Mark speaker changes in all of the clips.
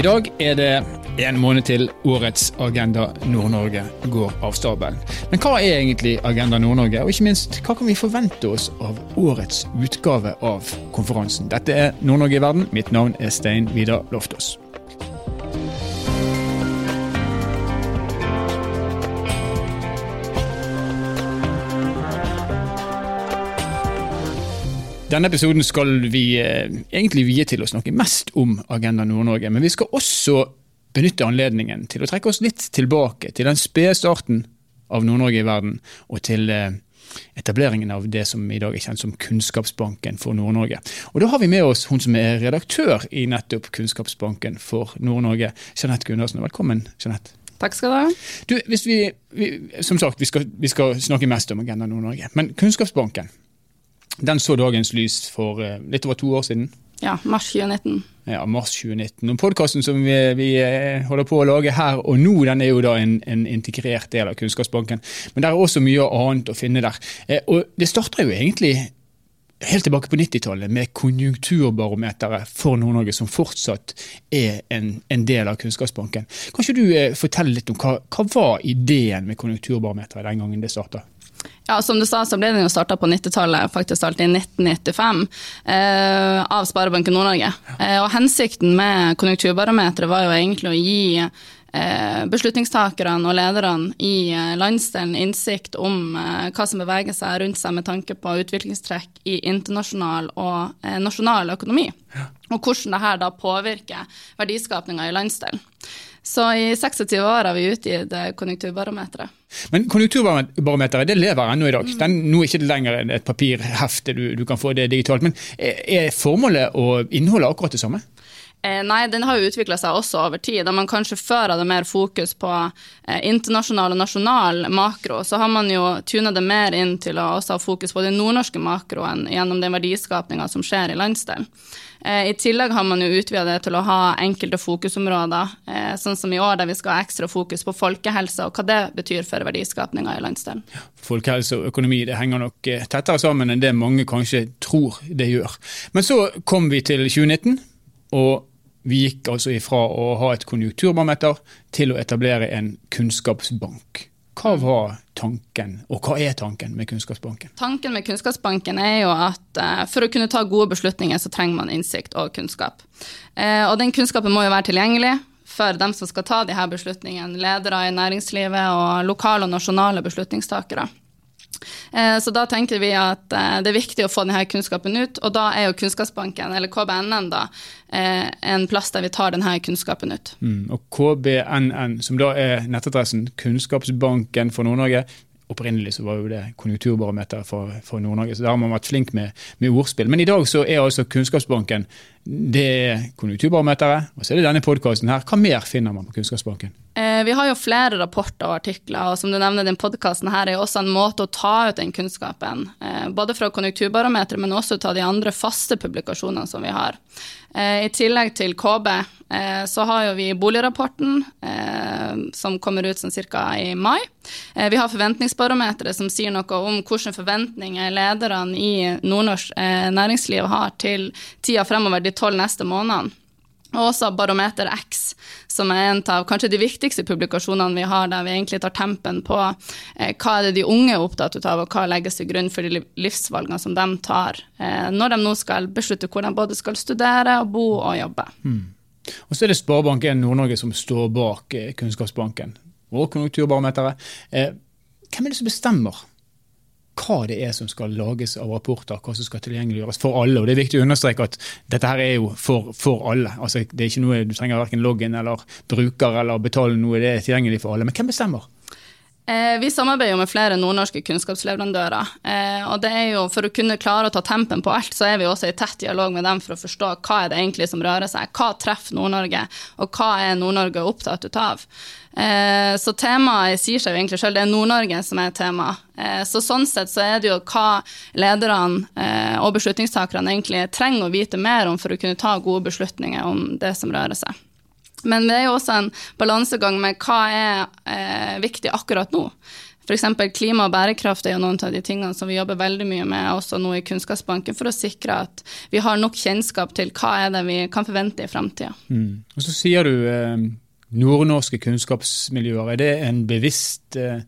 Speaker 1: I dag er det en måned til årets Agenda Nord-Norge går av stabelen. Men hva er egentlig Agenda Nord-Norge, og ikke minst, hva kan vi forvente oss av årets utgave av konferansen? Dette er Nord-Norge i verden. Mitt navn er Stein Vidar Loftaas. Denne episoden skal vi eh, egentlig vie til å snakke mest om Agenda Nord-Norge. Men vi skal også benytte anledningen til å trekke oss litt tilbake til den spede starten av Nord-Norge i verden, og til eh, etableringen av det som i dag er kjent som Kunnskapsbanken for Nord-Norge. Og Da har vi med oss hun som er redaktør i nettopp Kunnskapsbanken for Nord-Norge, Jeanette Gundersen. Velkommen, Jeanette.
Speaker 2: Takk skal du ha.
Speaker 1: Du, hvis vi, vi, som sagt, vi skal, vi skal snakke mest om Agenda Nord-Norge. Men Kunnskapsbanken, den så dagens lys for litt over to år siden.
Speaker 2: Ja, mars 2019.
Speaker 1: Ja, mars 2019. Og Podkasten som vi, vi, eh, holder på å lage her og nå, den er jo da en, en integrert del av Kunnskapsbanken. Men det er også mye annet å finne der. Eh, og Det starter jo egentlig helt tilbake på 90-tallet med konjunkturbarometeret for Nord-Norge, som fortsatt er en, en, del av Kunnskapsbanken. Kan ikke du eh, fortelle litt om hva, hva var ideen med konjunkturbarometeret den gangen det starta?
Speaker 2: Ja, Som du sa, så ble den jo starta på 90-tallet, faktisk startet i 1995, eh, av Sparebanken Nord-Norge. Eh, og Hensikten med konjunkturbarometeret var jo egentlig å gi beslutningstakerne og lederne i eh, landsdelen innsikt om eh, hva som beveger seg rundt seg med tanke på utviklingstrekk i internasjonal og eh, nasjonal økonomi. Ja. Og hvordan dette da påvirker verdiskapninga i landsdelen. Så i 26 år har vi utgitt konjunkturbarometeret.
Speaker 1: Men konjunkturbarometeret det lever ennå i dag. Den, nå er det ikke lenger et papirhefte, du, du, kan få det digitalt. Men er formålet og innholdet akkurat det samme?
Speaker 2: Eh, nei, den har jo utvikla seg også over tid. Da man kanskje før hadde mer fokus på eh, internasjonal og nasjonal makro, så har man jo tuna det mer inn til å også ha fokus på den nordnorske makroen gjennom den verdiskapinga som skjer i landsdelen. Eh, I tillegg har man jo utvida det til å ha enkelte fokusområder, sånn som i år der vi skal ha ekstra fokus på folkehelse og hva det betyr for verdiskapinga i landsdelen.
Speaker 1: Folkehelse og økonomi det henger nok tettere sammen enn det mange kanskje tror det gjør. Men så kom vi til 2019. og vi gikk altså ifra å ha et konjunkturbarometer til å etablere en kunnskapsbank. Hva var tanken, og hva er tanken med Kunnskapsbanken?
Speaker 2: Tanken med Kunnskapsbanken er jo at uh, for å kunne ta gode beslutninger, så trenger man innsikt og kunnskap. Uh, og den kunnskapen må jo være tilgjengelig for dem som skal ta de her beslutningene. Ledere i næringslivet og lokale og nasjonale beslutningstakere. Eh, så da tenker vi at eh, det er viktig å få denne kunnskapen ut, og da er jo Kunnskapsbanken, eller KBNN, da, eh, en plass der vi tar denne kunnskapen ut.
Speaker 1: Mm, og KBNN, som da er nettadressen Kunnskapsbanken for Nord-Norge, Opprinnelig så var jo det konjunkturbarometer for, for Nord-Norge, så der har man vært flink med, med, ordspill. Men i dag så er altså Kunnskapsbanken det er konjunkturbarometeret, og så er det denne podkasten her. Hva mer finner man på Kunnskapsbanken?
Speaker 2: Eh, vi har jo flere rapporter og artikler, og som du nevner, den podkasten her er jo også en måte å ta ut den kunnskapen. Eh, både fra konjunkturbarometeret, men også ta de andre faste publikasjonene som vi har. Eh, I tillegg til KB så har jo vi boligrapporten, som kommer ut sånn ca. i mai. Vi har forventningsbarometeret, som sier noe om hvilke forventninger lederne i nordnorsk næringsliv har til tida fremover de tolv neste månedene. Og også Barometer X, som er en av kanskje de viktigste publikasjonene vi har, der vi egentlig tar tempen på eh, hva er det de unge er opptatt av, og hva legges til grunn for de livsvalgene som de tar eh, når de nå skal beslutte hvor de både skal studere, og bo og jobbe. Mm.
Speaker 1: Og så er det Sparebank1 Nord-Norge som står bak eh, Kunnskapsbanken og Konjunkturbarometeret. Eh, hvem er det som bestemmer hva det er som skal lages av rapporter, hva som skal tilgjengeliggjøres for alle. og Det er viktig å understreke at dette her er jo for, for alle. Altså, det er ikke noe Du trenger verken loggen eller bruker eller betale noe, det er tilgjengelig for alle. Men hvem bestemmer?
Speaker 2: Eh, vi samarbeider jo med flere nordnorske kunnskapsleverandører. Eh, og det er jo For å kunne klare å ta tempen på alt, så er vi også i tett dialog med dem for å forstå hva er det egentlig som rører seg. Hva treffer Nord-Norge, og hva er Nord-Norge opptatt av. Eh, så temaet sier seg jo egentlig sjøl, det er Nord-Norge som er tema. Så sånn sett så er det jo hva lederne og beslutningstakerne egentlig trenger å vite mer om for å kunne ta gode beslutninger om det som rører seg. Men det er jo også en balansegang med hva er eh, viktig akkurat nå. F.eks. klima og bærekraft er jo noen av de tingene som vi jobber veldig mye med også nå i Kunnskapsbanken, for å sikre at vi har nok kjennskap til hva er det vi kan forvente i framtida.
Speaker 1: Mm. Og så sier du eh, nordnorske kunnskapsmiljøer. Er det en bevisst eh,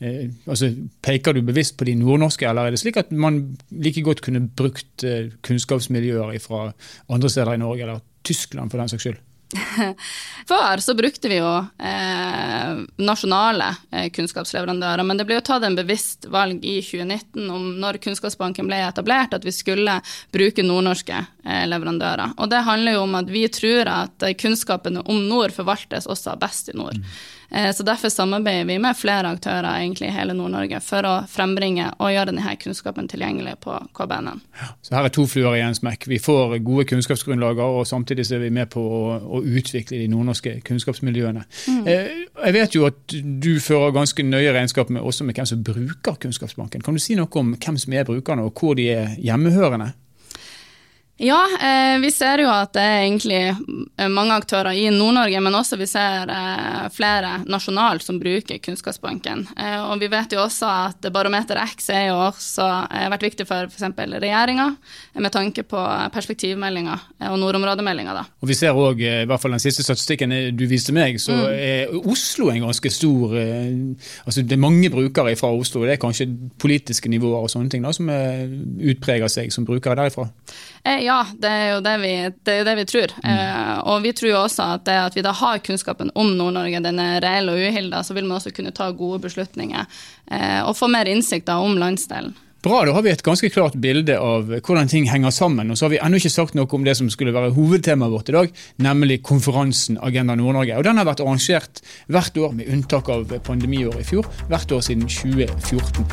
Speaker 1: eh, altså Peker du bevisst på de nordnorske, eller er det slik at man like godt kunne brukt eh, kunnskapsmiljøer fra andre steder i Norge, eller Tyskland for den saks skyld?
Speaker 2: Før så brukte vi jo eh, nasjonale eh, kunnskapsleverandører, men det ble jo tatt en bevisst valg i 2019 om når Kunnskapsbanken ble etablert, at vi skulle bruke nordnorske eh, leverandører. Og det handler jo om at vi tror at kunnskapen om nord forvaltes også best i nord. Mm. Eh, så Derfor samarbeider vi med flere aktører egentlig i hele Nord-Norge for å frembringe og gjøre denne kunnskapen tilgjengelig på KBNN.
Speaker 1: Så her er to fluer i en smekk. Vi får gode kunnskapsgrunnlager, og samtidig er vi med på å, å utvikle de nordnorske kunnskapsmiljøene. Mm. Eh, jeg vet jo at du fører ganske nøye regnskap med, også med hvem som bruker Kunnskapsbanken. Kan du si noe om hvem som er brukerne, og hvor de er hjemmehørende?
Speaker 2: Ja, eh, vi ser jo at det er egentlig eh, mange aktører i Nord-Norge, men også vi ser eh, flere nasjonalt som bruker Kunnskapsbanken. Eh, og vi vet jo også at Barometer X er jo også eh, vært viktig for f.eks. regjeringa, med tanke på perspektivmeldinga eh, og nordområdemeldinga.
Speaker 1: Og vi ser òg, i hvert fall den siste statistikken du viste meg, så mm. er Oslo en ganske stor Altså det er mange brukere fra Oslo, det er kanskje politiske nivåer og sånne ting da, som utpreger seg som brukere derifra?
Speaker 2: Eh, ja, det er jo det vi, det det vi tror. Mm. Eh, og vi tror jo også at det at vi da har kunnskapen om Nord-Norge, den er reell og uhilda, så vil man også kunne ta gode beslutninger eh, og få mer innsikt da, om landsdelen.
Speaker 1: Bra, da har vi et ganske klart bilde av hvordan ting henger sammen. Og så har vi ennå ikke sagt noe om det som skulle være hovedtemaet vårt i dag, nemlig konferansen Agenda Nord-Norge. Og Den har vært arrangert hvert år, med unntak av pandemiåret i fjor, hvert år siden 2014.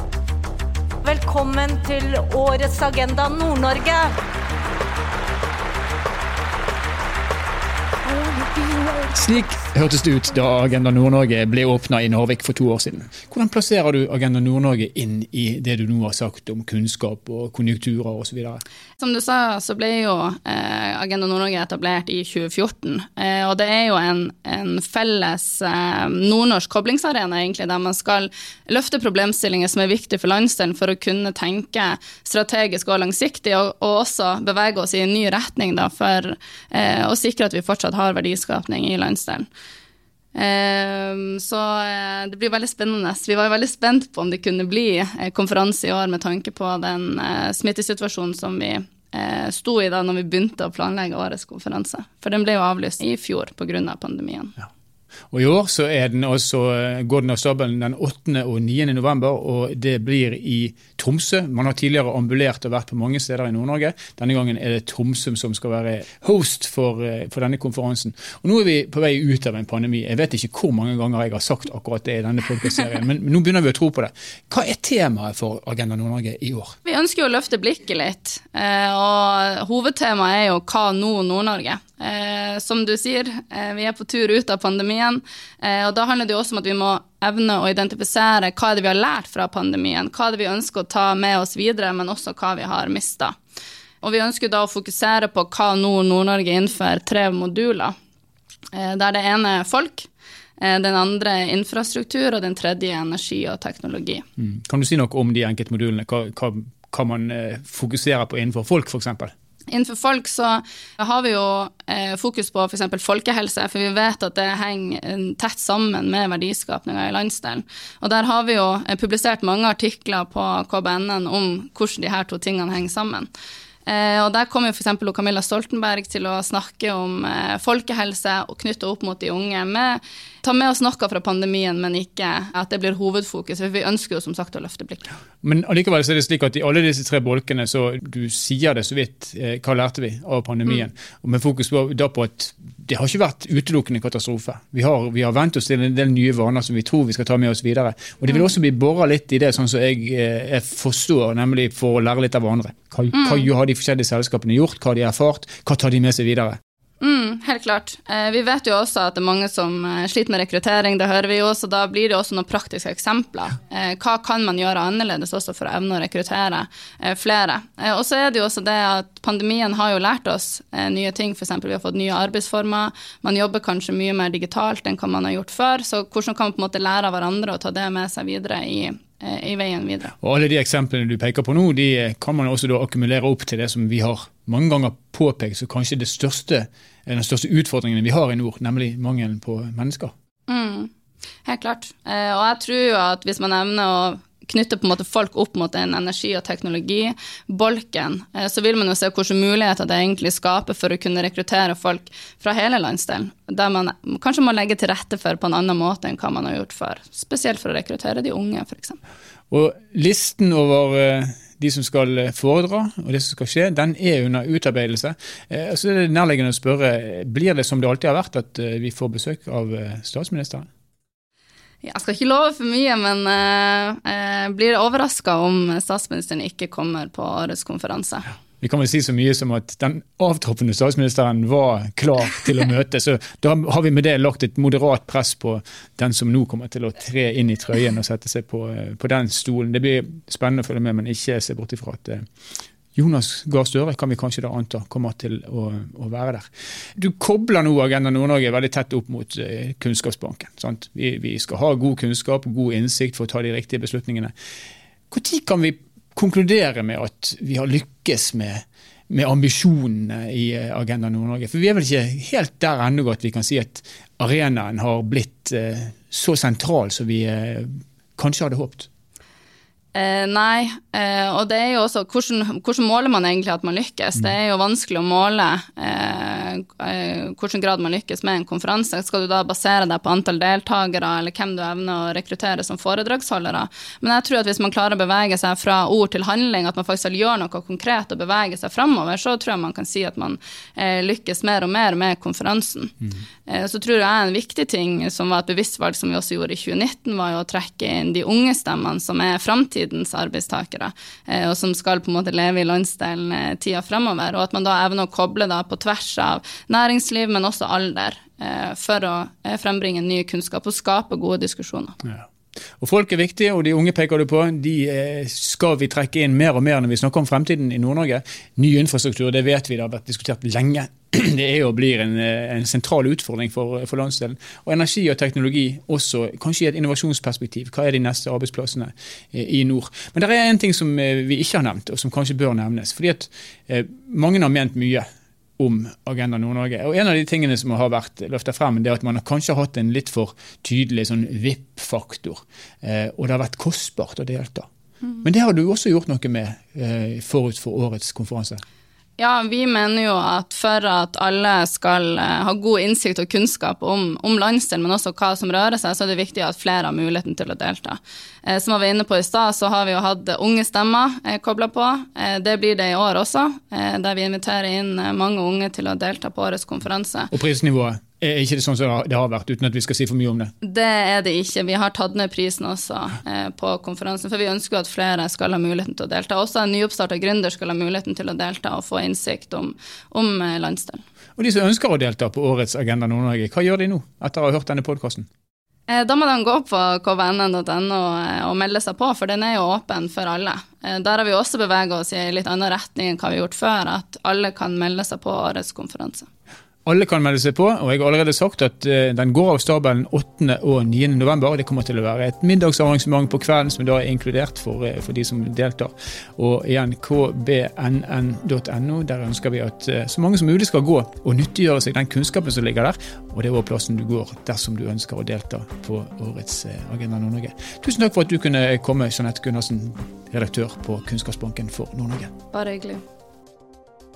Speaker 3: Velkommen til årets Agenda Nord-Norge.
Speaker 1: Slik hørtes det ut da Agenda Nord-Norge ble åpna i Narvik for to år siden. Hvordan plasserer du Agenda Nord-Norge inn i det du nå har sagt om kunnskap og konjunkturer osv.?
Speaker 2: Som du sa, så ble jo eh, Agenda Nord-Norge etablert i 2014. Eh, og det er jo en, en felles eh, nordnorsk koblingsarena, egentlig, der man skal løfte problemstillinger som er viktige for landsdelen for å kunne tenke strategisk og langsiktig, og, og også bevege oss i en ny retning da, for eh, å sikre at vi fortsatt har verdiskapning i landsdelen. Um, så uh, det blir veldig spennende. Vi var veldig spent på om det kunne bli uh, konferanse i år med tanke på den uh, smittesituasjonen som vi sto i da når vi begynte å planlegge årets konferanse. For den ble jo avlyst i fjor pga. Av pandemien. Ja.
Speaker 1: Og I år så den også, går den av stabelen den 8. og 9. november, og det blir i Tromsø. Man har tidligere ambulert og vært på mange steder i Nord-Norge. Denne gangen er det Tromsø som skal være host for, eh, for, denne konferansen. Og Nå er vi på vei ut av en pandemi. Jeg vet ikke hvor mange ganger jeg har sagt akkurat det i denne podkastserien, men nå begynner vi å tro på det. Hva er temaet for Agenda Nord-Norge i år?
Speaker 2: Vi ønsker å løfte blikket litt, eh, og hovedtemaet er jo Hva nå Nord-Norge? Eh, som du sier, eh, vi er på tur ut av pandemien. Eh, og da handler det jo også om at vi må evne å identifisere hva er det vi har lært fra pandemien, hva er det vi ønsker å ta med oss videre, men også hva vi har mista. Og vi ønsker da å fokusere på hva Nord Nord-Norge innfører tre moduler. Eh, der det ene er folk, eh, den andre er infrastruktur, og den tredje er energi og teknologi.
Speaker 1: Mm. Kan du si noe om de enkeltmodulene? Hva, hva, hva man eh, fokuserer på innenfor folk, f.eks.?
Speaker 2: Innenfor folk så har vi jo eh, fokus på f.eks. folkehelse, for vi vet at det henger eh, tett sammen med verdiskapninga i landsdelen. Og der har vi jo eh, publisert mange artikler på KBNN om hvordan de her to tingene henger sammen. Og Der kommer f.eks. Camilla Stoltenberg til å snakke om eh, folkehelse og knytte opp mot de unge. med ta med oss noe fra pandemien, men ikke at det blir hovedfokus. for Vi ønsker jo som sagt å løfte blikket.
Speaker 1: Men allikevel så er det slik at i alle disse tre bolkene, så du sier det så vidt, eh, hva lærte vi av pandemien? Mm. Og Med fokus på, da på at det har ikke vært utelukkende katastrofe. Vi har, vi har vent oss til en del nye vaner som vi tror vi skal ta med oss videre. Og Det vil mm. også bli bora litt i det, sånn som jeg, eh, jeg, forstår, nemlig for å lære litt av hverandre. Hva, mm. hva har de forskjellige selskapene gjort, hva har de erfart, hva tar de med seg videre?
Speaker 2: Mm. Helt klart. Eh, vi vet jo også at det er mange som eh, sliter med rekruttering, det hører vi jo, så da blir det også noen praktiske eksempler. Eh, hva kan man gjøre annerledes også for å evne å rekruttere eh, flere? Eh, og så er det jo også det at pandemien har jo lært oss nye ting, f.eks. vi har fått nye arbeidsformer, man jobber kanskje mye mer digitalt enn hva man har gjort før, så hvordan kan man på en måte lære av hverandre og ta det med seg videre i i veien videre.
Speaker 1: Og Alle de eksemplene du peker på nå, de kan man også da akkumulere opp til det som vi har mange ganger påpekt som kanskje det største, den største utfordringen vi har i nord, nemlig mangelen på mennesker.
Speaker 2: Mm, helt klart. Eh, og jeg tror jo at hvis man evner å knytte på en måte folk opp mot den energi- og teknologibolken, eh, så vil man jo se hvilke muligheter det egentlig skaper for å kunne rekruttere folk fra hele landsdelen. Der man kanskje må legge til rette for på en annen måte enn hva man har gjort før. Spesielt for å rekruttere de unge, f.eks.
Speaker 1: Og listen over eh, de som skal foredra og det som skal skje, den er under utarbeidelse. Eh, så er det nærliggende å spørre, blir det som det alltid har vært, at vi får besøk av statsministeren?
Speaker 2: Jeg skal ikke love for mye, men uh, blir overraska om statsministeren ikke kommer på årets konferanse.
Speaker 1: Vi kan vel si så mye som at den avtroppende statsministeren var klar til å møte. Så da har vi med det lagt et moderat press på den som nå kommer til å tre inn i trøyen og sette seg på, eh, på den stolen. Det blir spennende å følge med, men ikke se bort ifra at Jonas Gahr Støre kan vi kanskje da anta kommer til å, å være der. Du kobler nå Agenda Nord-Norge veldig tett opp mot eh, Kunnskapsbanken. Vi, vi, skal ha god kunnskap og god innsikt for å ta de riktige beslutningene. Når kan vi konkludere med at vi har lykkes med, med ambisjonene i eh, Agenda Nord-Norge? For vi er vel ikke helt der ennå at vi kan si at arenaen har blitt eh, så sentral som vi eh, kanskje hadde håpet?
Speaker 2: Eh, nei, eh, og det er jo også hvordan, hvordan, måler man egentlig at man lykkes? Det er jo vanskelig å måle eh, eh, hvordan grad man lykkes med en konferanse. Skal du da basere deg på antall deltakere eller hvem du evner å rekruttere som foredragsholdere? Men jeg tror at hvis man klarer å bevege seg fra ord til handling, at man faktisk gjør noe konkret og beveger seg framover, så tror jeg man kan si at man eh, lykkes mer og mer med konferansen. Mm. Eh, så tror jeg en viktig ting som var et bevisst valg som vi også gjorde i 2019, var jo å trekke inn de unge stemmene som er framtiden framtidens arbeidstakere, eh, og som skal på en måte leve i landsdelen eh, tida fremover. Og at man da evner å koble da på tvers av næringsliv, men også alder, eh, for å frembringe ny kunnskap og skape gode diskusjoner.
Speaker 1: Ja. Og Folk er viktige, og de unge peker du på. De skal vi trekke inn mer og mer når vi snakker om fremtiden i Nord-Norge. Ny infrastruktur, det vet vi, det har vært diskutert lenge. det er og blir en, en sentral utfordring for, for, landsdelen. Og energi og teknologi også, kanskje i et innovasjonsperspektiv. Hva er de neste arbeidsplassene eh, i nord? Men det er en ting som eh, vi ikke har nevnt, og som kanskje bør nevnes. fordi at eh, mange har ment mye om Agenda Nord-Norge. Og En av de tingene som har vært løfta frem, det er at man har kanskje hatt en litt for tydelig sånn VIP-faktor. Eh, og det har vært kostbart å delta. Mm. Men det har du også gjort noe med eh, forut for årets konferanse.
Speaker 2: Ja, vi mener jo at for at alle skal eh, ha god innsikt og kunnskap om, om landsdelen, men også hva som rører seg, så er det viktig at flere har muligheten til å delta. Eh, som jeg var inne på i stad, så har vi jo hatt unge stemmer eh, kobla på. Eh, det blir det i år også, der vi inviterer inn mange unge til å delta på årets konferanse.
Speaker 1: Og prisnivået? Er ikke det sånn som det har vært, uten at vi skal si for mye om det?
Speaker 2: Det er det ikke. Vi har tatt ned prisen også eh, på konferansen, for vi ønsker at flere skal ha muligheten til å delta. Også en nyoppstarta gründer skal ha muligheten til å delta og få innsikt om, om eh, landsdelen.
Speaker 1: Og de som ønsker å delta på årets Agenda Nord-Norge, hva gjør de nå, etter å ha hørt denne podkasten?
Speaker 2: Eh, da må de gå på kvnn.no eh, og melde seg på, for den er jo åpen for alle. Der har vi også beveget oss i en litt annen retning enn hva vi har gjort før, at alle kan melde seg på årets konferanse.
Speaker 1: Alle kan melde seg på, og jeg har allerede sagt at uh, den går av stabelen 8. og 9. november. Det kommer til å være et middagsarrangement på kvelden som da er inkludert for, uh, for de som deltar. Og igjen kbnn.no. Der ønsker vi at uh, så mange som mulig skal gå og nyttiggjøre seg den kunnskapen som ligger der. Og det er også plassen du går dersom du ønsker å delta på årets Agenda Nord-Norge. Tusen takk for at du kunne komme, Jeanette Gundersen, redaktør på Kunnskapsbanken for Nord-Norge.
Speaker 2: Bare hyggelig.